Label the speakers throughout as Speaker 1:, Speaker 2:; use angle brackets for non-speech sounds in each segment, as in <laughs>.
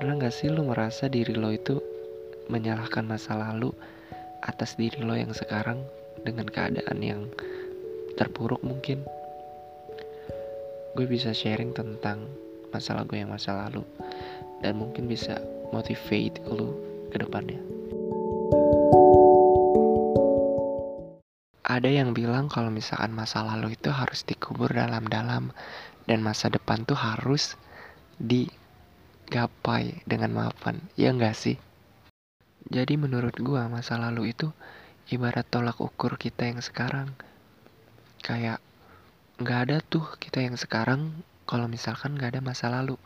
Speaker 1: Pernah gak sih lu merasa diri lo itu menyalahkan masa lalu atas diri lo yang sekarang dengan keadaan yang terpuruk mungkin? Gue bisa sharing tentang masalah gue yang masa lalu dan mungkin bisa motivate lu ke depannya. Ada yang bilang kalau misalkan masa lalu itu harus dikubur dalam-dalam dan masa depan tuh harus di gapai dengan maafan, ya enggak sih? Jadi menurut gua masa lalu itu ibarat tolak ukur kita yang sekarang. Kayak nggak ada tuh kita yang sekarang kalau misalkan nggak ada masa lalu.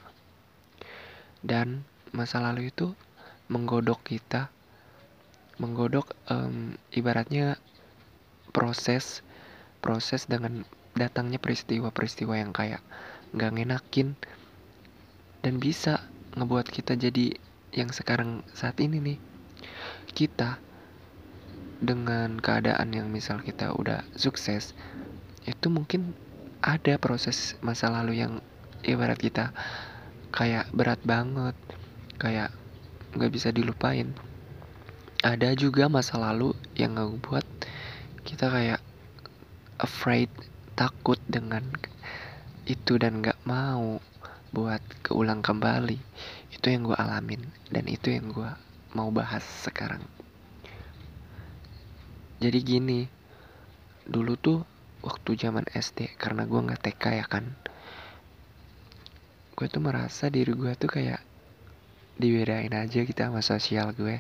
Speaker 1: Dan masa lalu itu menggodok kita, menggodok um, ibaratnya proses proses dengan datangnya peristiwa-peristiwa yang kayak nggak ngenakin dan bisa ngebuat kita jadi yang sekarang saat ini nih. Kita dengan keadaan yang misal kita udah sukses itu mungkin ada proses masa lalu yang ibarat kita kayak berat banget kayak nggak bisa dilupain. Ada juga masa lalu yang ngebuat kita kayak afraid takut dengan itu dan nggak mau buat keulang kembali. Itu yang gue alamin dan itu yang gue mau bahas sekarang. Jadi gini dulu tuh waktu zaman SD karena gue nggak TK ya kan gue tuh merasa diri gue tuh kayak dibedain aja gitu sama sosial gue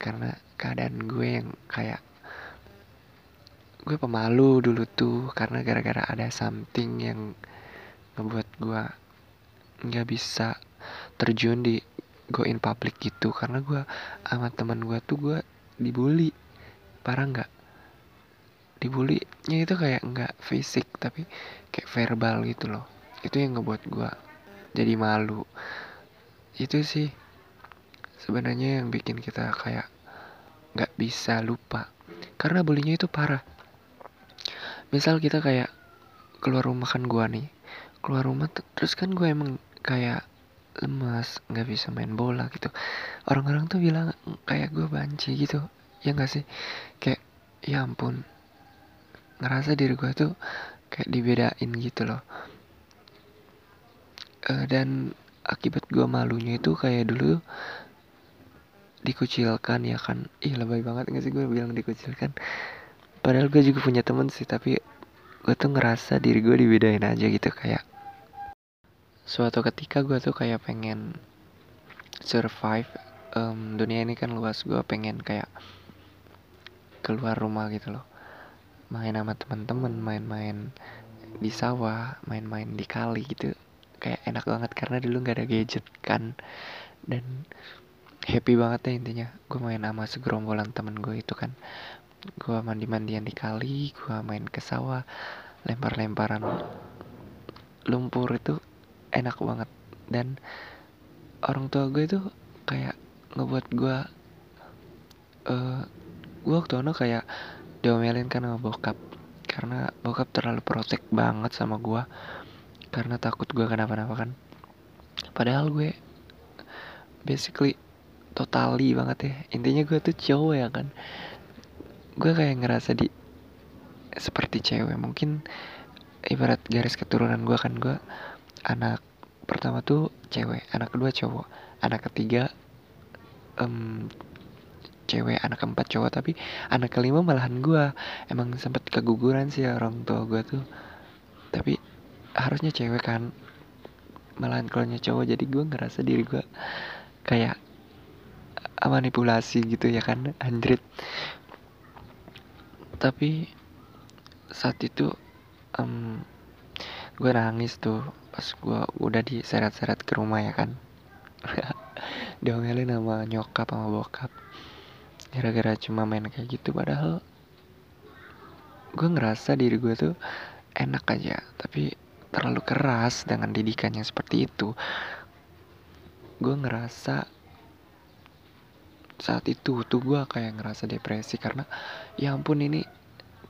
Speaker 1: karena keadaan gue yang kayak gue pemalu dulu tuh karena gara-gara ada something yang ngebuat gue nggak bisa terjun di go in public gitu. Karena gue sama teman gue tuh gue dibully. Parah nggak? Dibulinya itu kayak nggak fisik tapi kayak verbal gitu loh. Itu yang ngebuat gue jadi malu. Itu sih sebenarnya yang bikin kita kayak nggak bisa lupa. Karena bulinya itu parah. Misal kita kayak keluar rumah kan gue nih. Keluar rumah terus kan gue emang kayak lemas nggak bisa main bola gitu. Orang-orang tuh bilang kayak gue banci gitu ya nggak sih? Kayak ya ampun ngerasa diri gue tuh kayak dibedain gitu loh. Uh, dan akibat gue malunya itu kayak dulu dikucilkan ya kan? Ih lebay banget nggak sih gue bilang dikucilkan? Padahal gue juga punya temen sih tapi gue tuh ngerasa diri gue dibedain aja gitu kayak suatu ketika gue tuh kayak pengen survive um, dunia ini kan luas gue pengen kayak keluar rumah gitu loh. Main sama teman-teman main-main di sawah main-main di kali gitu. Kayak enak banget karena dulu nggak ada gadget kan. Dan happy banget ya intinya gue main sama segerombolan temen gue itu kan. Gue mandi-mandian di kali gue main ke sawah lempar-lemparan lumpur itu enak banget. Dan orang tua gue itu kayak ngebuat gue uh, gue waktu itu kayak diomelin kan sama bokap. Karena bokap terlalu protek banget sama gue. Karena takut gue kenapa-napa kan. Padahal gue basically totally banget ya. Intinya gue tuh cowok ya kan. Gue kayak ngerasa di seperti cewek. Mungkin ibarat garis keturunan gue kan. Gue anak pertama tuh cewek anak kedua cowok anak ketiga um, cewek anak keempat cowok. Tapi anak kelima malahan gue emang sempet keguguran sih orang tua gue tuh. Tapi harusnya cewek kan. Malahan kalau cowok jadi gue ngerasa diri gue kayak manipulasi gitu ya kan <laughs> anjrit. Tapi saat itu um, gue nangis tuh pas gue udah diseret-seret ke rumah ya kan. <laughs> Diomelin sama nyokap sama bokap. Gara-gara cuma main kayak gitu padahal gue ngerasa diri gue tuh enak aja tapi terlalu keras dengan didikan yang seperti itu. Gue ngerasa saat itu tuh gue kayak ngerasa depresi karena ya ampun ini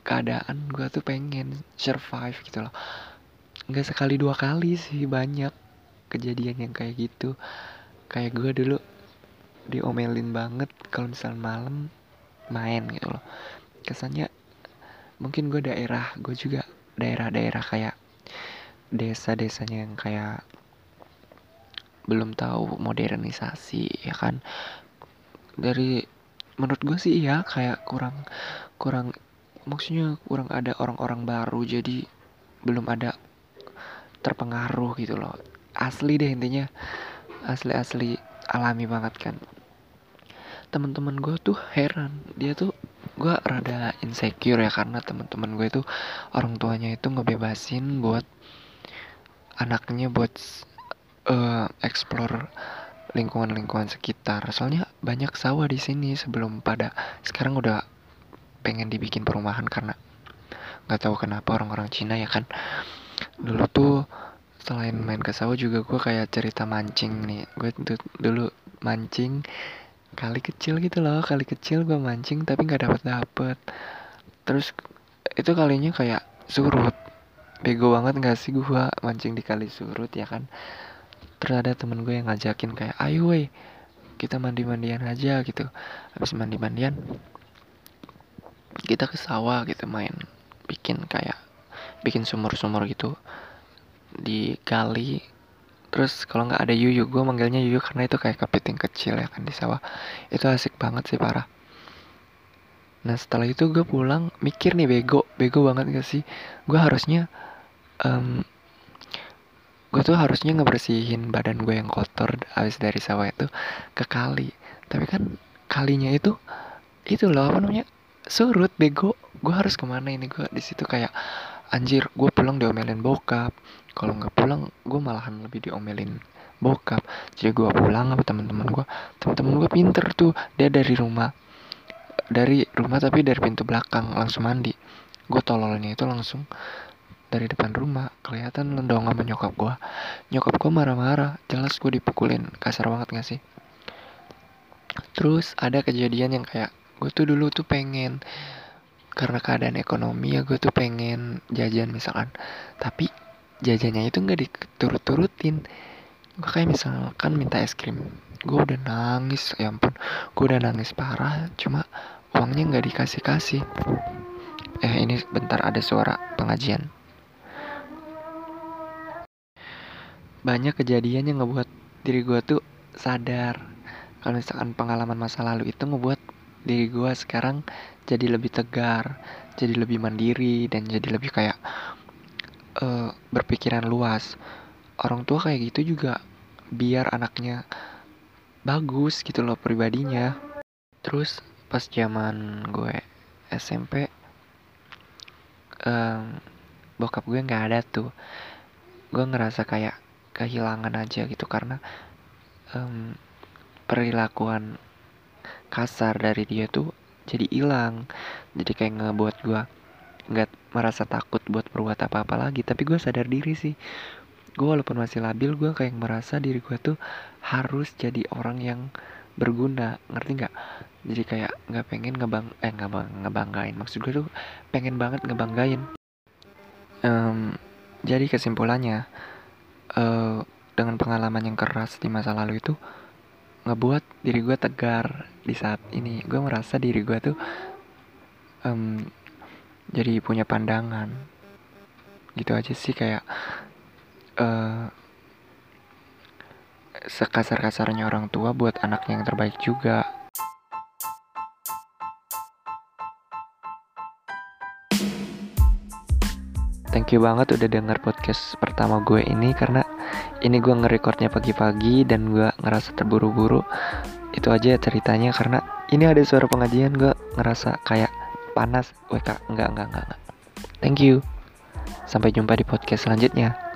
Speaker 1: keadaan gue tuh pengen survive gitu loh nggak sekali dua kali sih banyak kejadian yang kayak gitu. Kayak gue dulu diomelin banget kalau misal malam main gitu loh. Kesannya mungkin gue daerah gue juga daerah-daerah kayak desa-desanya yang kayak belum tahu modernisasi ya kan? Dari menurut gue sih ya kayak kurang kurang maksudnya kurang ada orang-orang baru jadi belum ada terpengaruh gitu loh. Asli deh intinya. Asli-asli alami banget kan. Teman-teman gue tuh heran. Dia tuh gue rada insecure ya karena teman-teman gue itu orang tuanya itu ngebebasin buat anaknya buat uh, explore lingkungan-lingkungan sekitar. Soalnya banyak sawah di sini sebelum pada sekarang udah pengen dibikin perumahan karena nggak tahu kenapa orang-orang Cina ya kan dulu tuh selain main ke sawah juga gue kayak cerita mancing nih. Gue dulu mancing kali kecil gitu loh kali kecil gue mancing tapi nggak dapet dapet terus itu kalinya kayak surut. Bego banget gak sih gue mancing di kali surut ya kan? Terus ada temen gue yang ngajakin kayak ayo weh kita mandi mandian aja gitu. Habis mandi mandian kita ke sawah gitu main bikin kayak bikin sumur-sumur gitu di kali terus kalau nggak ada yuyu gue manggilnya yuyu karena itu kayak kepiting kecil ya kan di sawah. Itu asik banget sih parah. Nah setelah itu gue pulang mikir nih bego bego banget gak sih? Gue harusnya um, gue tuh harusnya ngebersihin badan gue yang kotor habis dari sawah itu ke kali. Tapi kan kalinya itu itu loh apa namanya surut bego. Gue harus ke mana ini? Gue di situ kayak anjir gue pulang diomelin bokap. Kalau nggak pulang gue malahan lebih diomelin bokap. Jadi gue pulang sama teman-teman gue teman-teman gue pinter tuh. Dia dari rumah dari rumah tapi dari pintu belakang langsung mandi. Gue tololnya itu langsung dari depan rumah. Kelihatan lendong sama nyokap gue nyokap gue marah-marah. Jelas gue dipukulin. Kasar banget gak sih? Terus ada kejadian yang kayak gue tuh dulu tuh pengen karena keadaan ekonomi ya gue tuh pengen jajan misalkan. Tapi jajannya itu nggak diturut-turutin. Gue kayak misalkan minta es krim gue udah nangis ya ampun gue udah nangis parah cuma uangnya nggak dikasih kasih eh ini bentar ada suara pengajian. Banyak kejadian yang ngebuat diri gue tuh sadar. Kalau misalkan pengalaman masa lalu itu ngebuat diri gue sekarang jadi lebih tegar jadi lebih mandiri dan jadi lebih kayak uh, berpikiran luas. Orang tua kayak gitu juga biar anaknya bagus gitu loh pribadinya. Terus pas zaman gue SMP um, bokap gue nggak ada tuh. Gue ngerasa kayak kehilangan aja gitu karena um, perilakuan kasar dari dia tuh jadi hilang. Jadi kayak ngebuat gue nggak merasa takut buat berbuat apa-apa lagi. Tapi gue sadar diri sih. Gue walaupun masih labil gue kayak merasa diri gue tuh harus jadi orang yang berguna. Ngerti nggak? Jadi kayak nggak pengen ngebang eh nggak bang ngebanggain. Maksud gue tuh pengen banget ngebanggain. Um, jadi kesimpulannya uh, dengan pengalaman yang keras di masa lalu itu ngebuat diri gue tegar di saat ini. Gue merasa diri gue tuh um, jadi punya pandangan. Gitu aja sih kayak uh, sekasar-kasarnya orang tua buat anaknya yang terbaik juga Thank you banget udah denger podcast pertama gue ini karena ini gue ngerekordnya pagi-pagi dan gue ngerasa terburu-buru. Itu aja ceritanya karena ini ada suara pengajian gue ngerasa kayak panas. WK enggak enggak enggak enggak. Thank you. Sampai jumpa di podcast selanjutnya